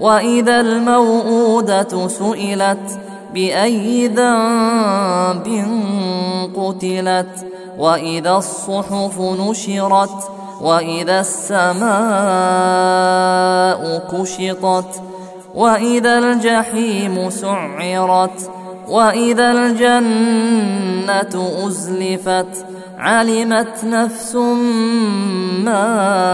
وإذا الموءودة سئلت بأي ذنب قتلت وإذا الصحف نشرت وإذا السماء كشطت وإذا الجحيم سعرت وإذا الجنة أزلفت علمت نفس ما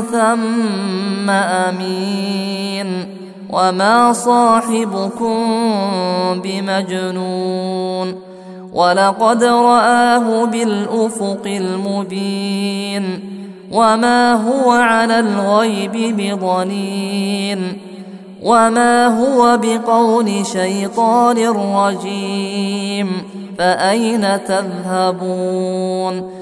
ثم أمين. وما صاحبكم بمجنون. ولقد رآه بالأفق المبين. وما هو على الغيب بضنين. وما هو بقول شيطان رجيم. فأين تذهبون؟